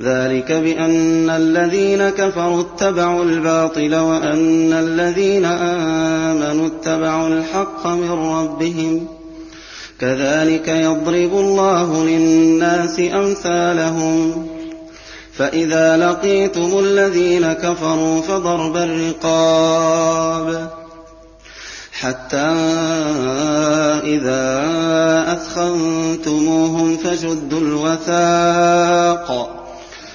ذلك بأن الذين كفروا اتبعوا الباطل وأن الذين آمنوا اتبعوا الحق من ربهم كذلك يضرب الله للناس أمثالهم فإذا لقيتم الذين كفروا فضرب الرقاب حتى إذا أثخنتموهم فشدوا الوثاق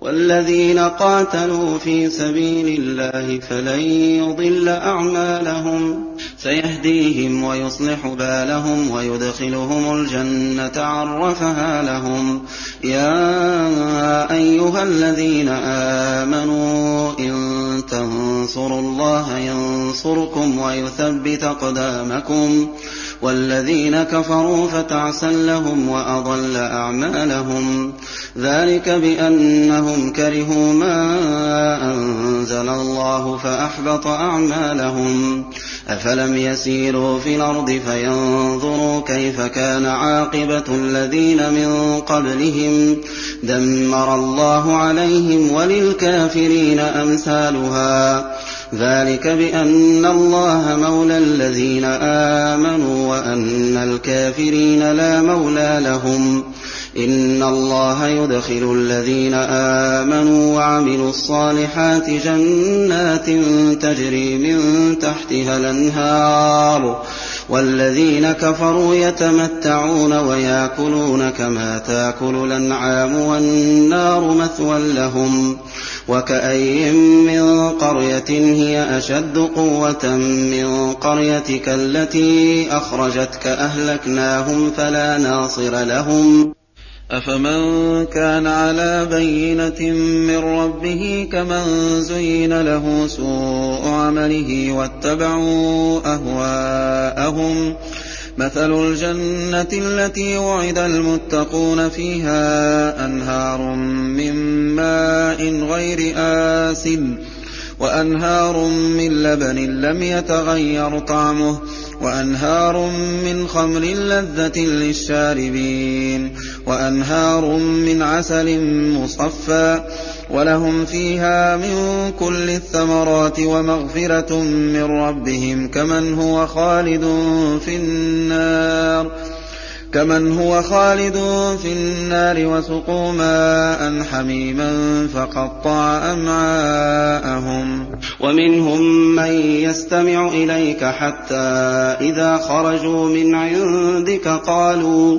والذين قاتلوا في سبيل الله فلن يضل أعمالهم. سيهديهم ويصلح بالهم ويدخلهم الجنة عرفها لهم. يا أيها الذين آمنوا إن تنصروا الله ينصركم ويثبت أقدامكم. والذين كفروا فتعسا لهم وأضل أعمالهم. ذلك بأنهم كرهوا ما أنزل الله فأحبط أعمالهم. أفلم يسيروا في الأرض فينظروا كيف كان عاقبة الذين من قبلهم. دمر الله عليهم وللكافرين أمثالها. ذلك بأن الله مولى الذين آمنوا وأن الكافرين لا مولى لهم. إن الله يدخل الذين آمنوا وعملوا الصالحات جنات تجري من تحتها الأنهار. والذين كفروا يتمتعون ويأكلون كما تأكل الأنعام والنار مثوى لهم. وكأي من قرية هي أشد قوة من قريتك التي أخرجتك أهلكناهم فلا ناصر لهم أفمن كان على بينة من ربه كمن زين له سوء عمله واتبعوا أهواءهم مثل الجنة التي وعد المتقون فيها أنهار من ماء غير آسٍ وأنهار من لبن لم يتغير طعمه وأنهار من خمر لذة للشاربين وأنهار من عسل مصفى ولهم فيها من كل الثمرات ومغفرة من ربهم كمن هو خالد في النار كمن هو خالد في النار وسقوا ماء حميما فقطع أمعاءهم ومنهم من يستمع إليك حتى إذا خرجوا من عندك قالوا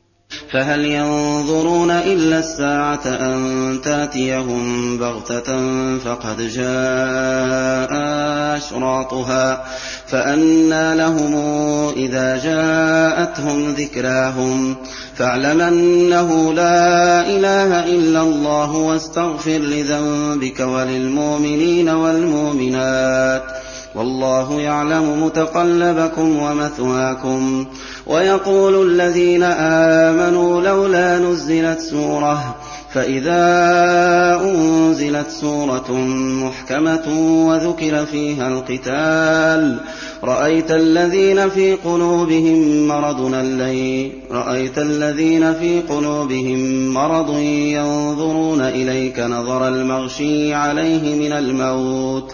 فهل ينظرون إلا الساعة أن تأتيهم بغتة فقد جاء أشراطها فأنى لهم إذا جاءتهم ذكراهم فاعلم أنه لا إله إلا الله واستغفر لذنبك وللمؤمنين والمؤمنات والله يعلم متقلبكم ومثواكم ويقول الذين آمنوا لولا نزلت سورة فإذا أنزلت سورة محكمة وذكر فيها القتال رأيت الذين في قلوبهم مرض رأيت الذين في قلوبهم مرض ينظرون إليك نظر المغشي عليه من الموت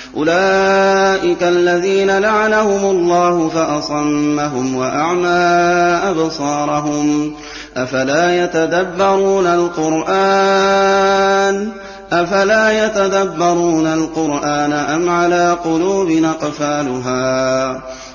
أولئك الذين لعنهم الله فأصمهم وأعمى أبصارهم أفلا يتدبرون القرآن أفلا يتدبرون القرآن أم على قلوب أقفالها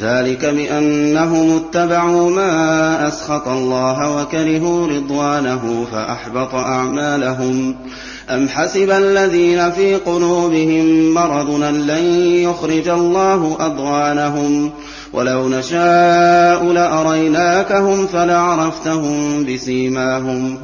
ذلك بأنهم اتبعوا ما أسخط الله وكرهوا رضوانه فأحبط أعمالهم. أم حسب الذين في قلوبهم مرض لن يخرج الله أضغانهم. ولو نشاء لأريناكهم فلعرفتهم بسيماهم.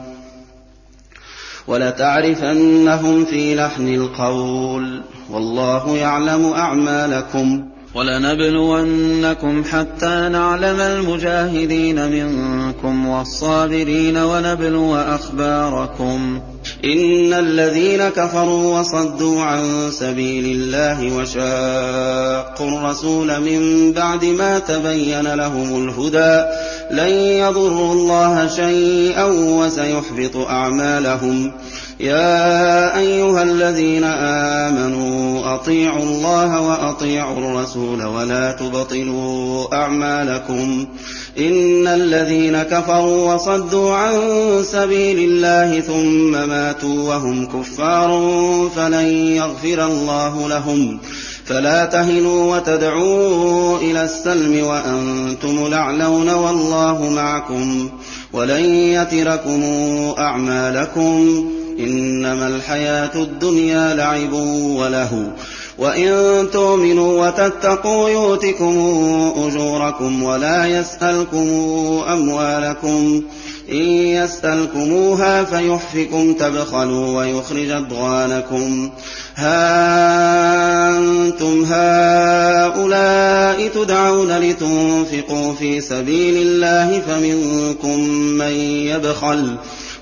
ولتعرفنهم في لحن القول. والله يعلم أعمالكم. ولنبلونكم حتى نعلم المجاهدين منكم والصابرين ونبلو أخباركم. إن الذين كفروا وصدوا عن سبيل الله وشاقوا الرسول من بعد ما تبين لهم الهدى لن يضروا الله شيئا وسيحبط أعمالهم. يا أيها الذين آمنوا أطيعوا الله وأطيعوا الرسول ولا تبطلوا أعمالكم. إن الذين كفروا وصدوا عن سبيل الله ثم ماتوا وهم كفار فلن يغفر الله لهم. فلا تهنوا وتدعوا إلى السلم وأنتم الأعلون والله معكم. ولن يتركم أعمالكم. إنما الحياة الدنيا لعب وله. وإن تؤمنوا وتتقوا يؤتكم أجوركم ولا يسألكم أموالكم. إن يسألكموها فيحفكم تبخلوا ويخرج أضغانكم. ها أنتم هؤلاء تدعون لتنفقوا في سبيل الله فمنكم من يبخل.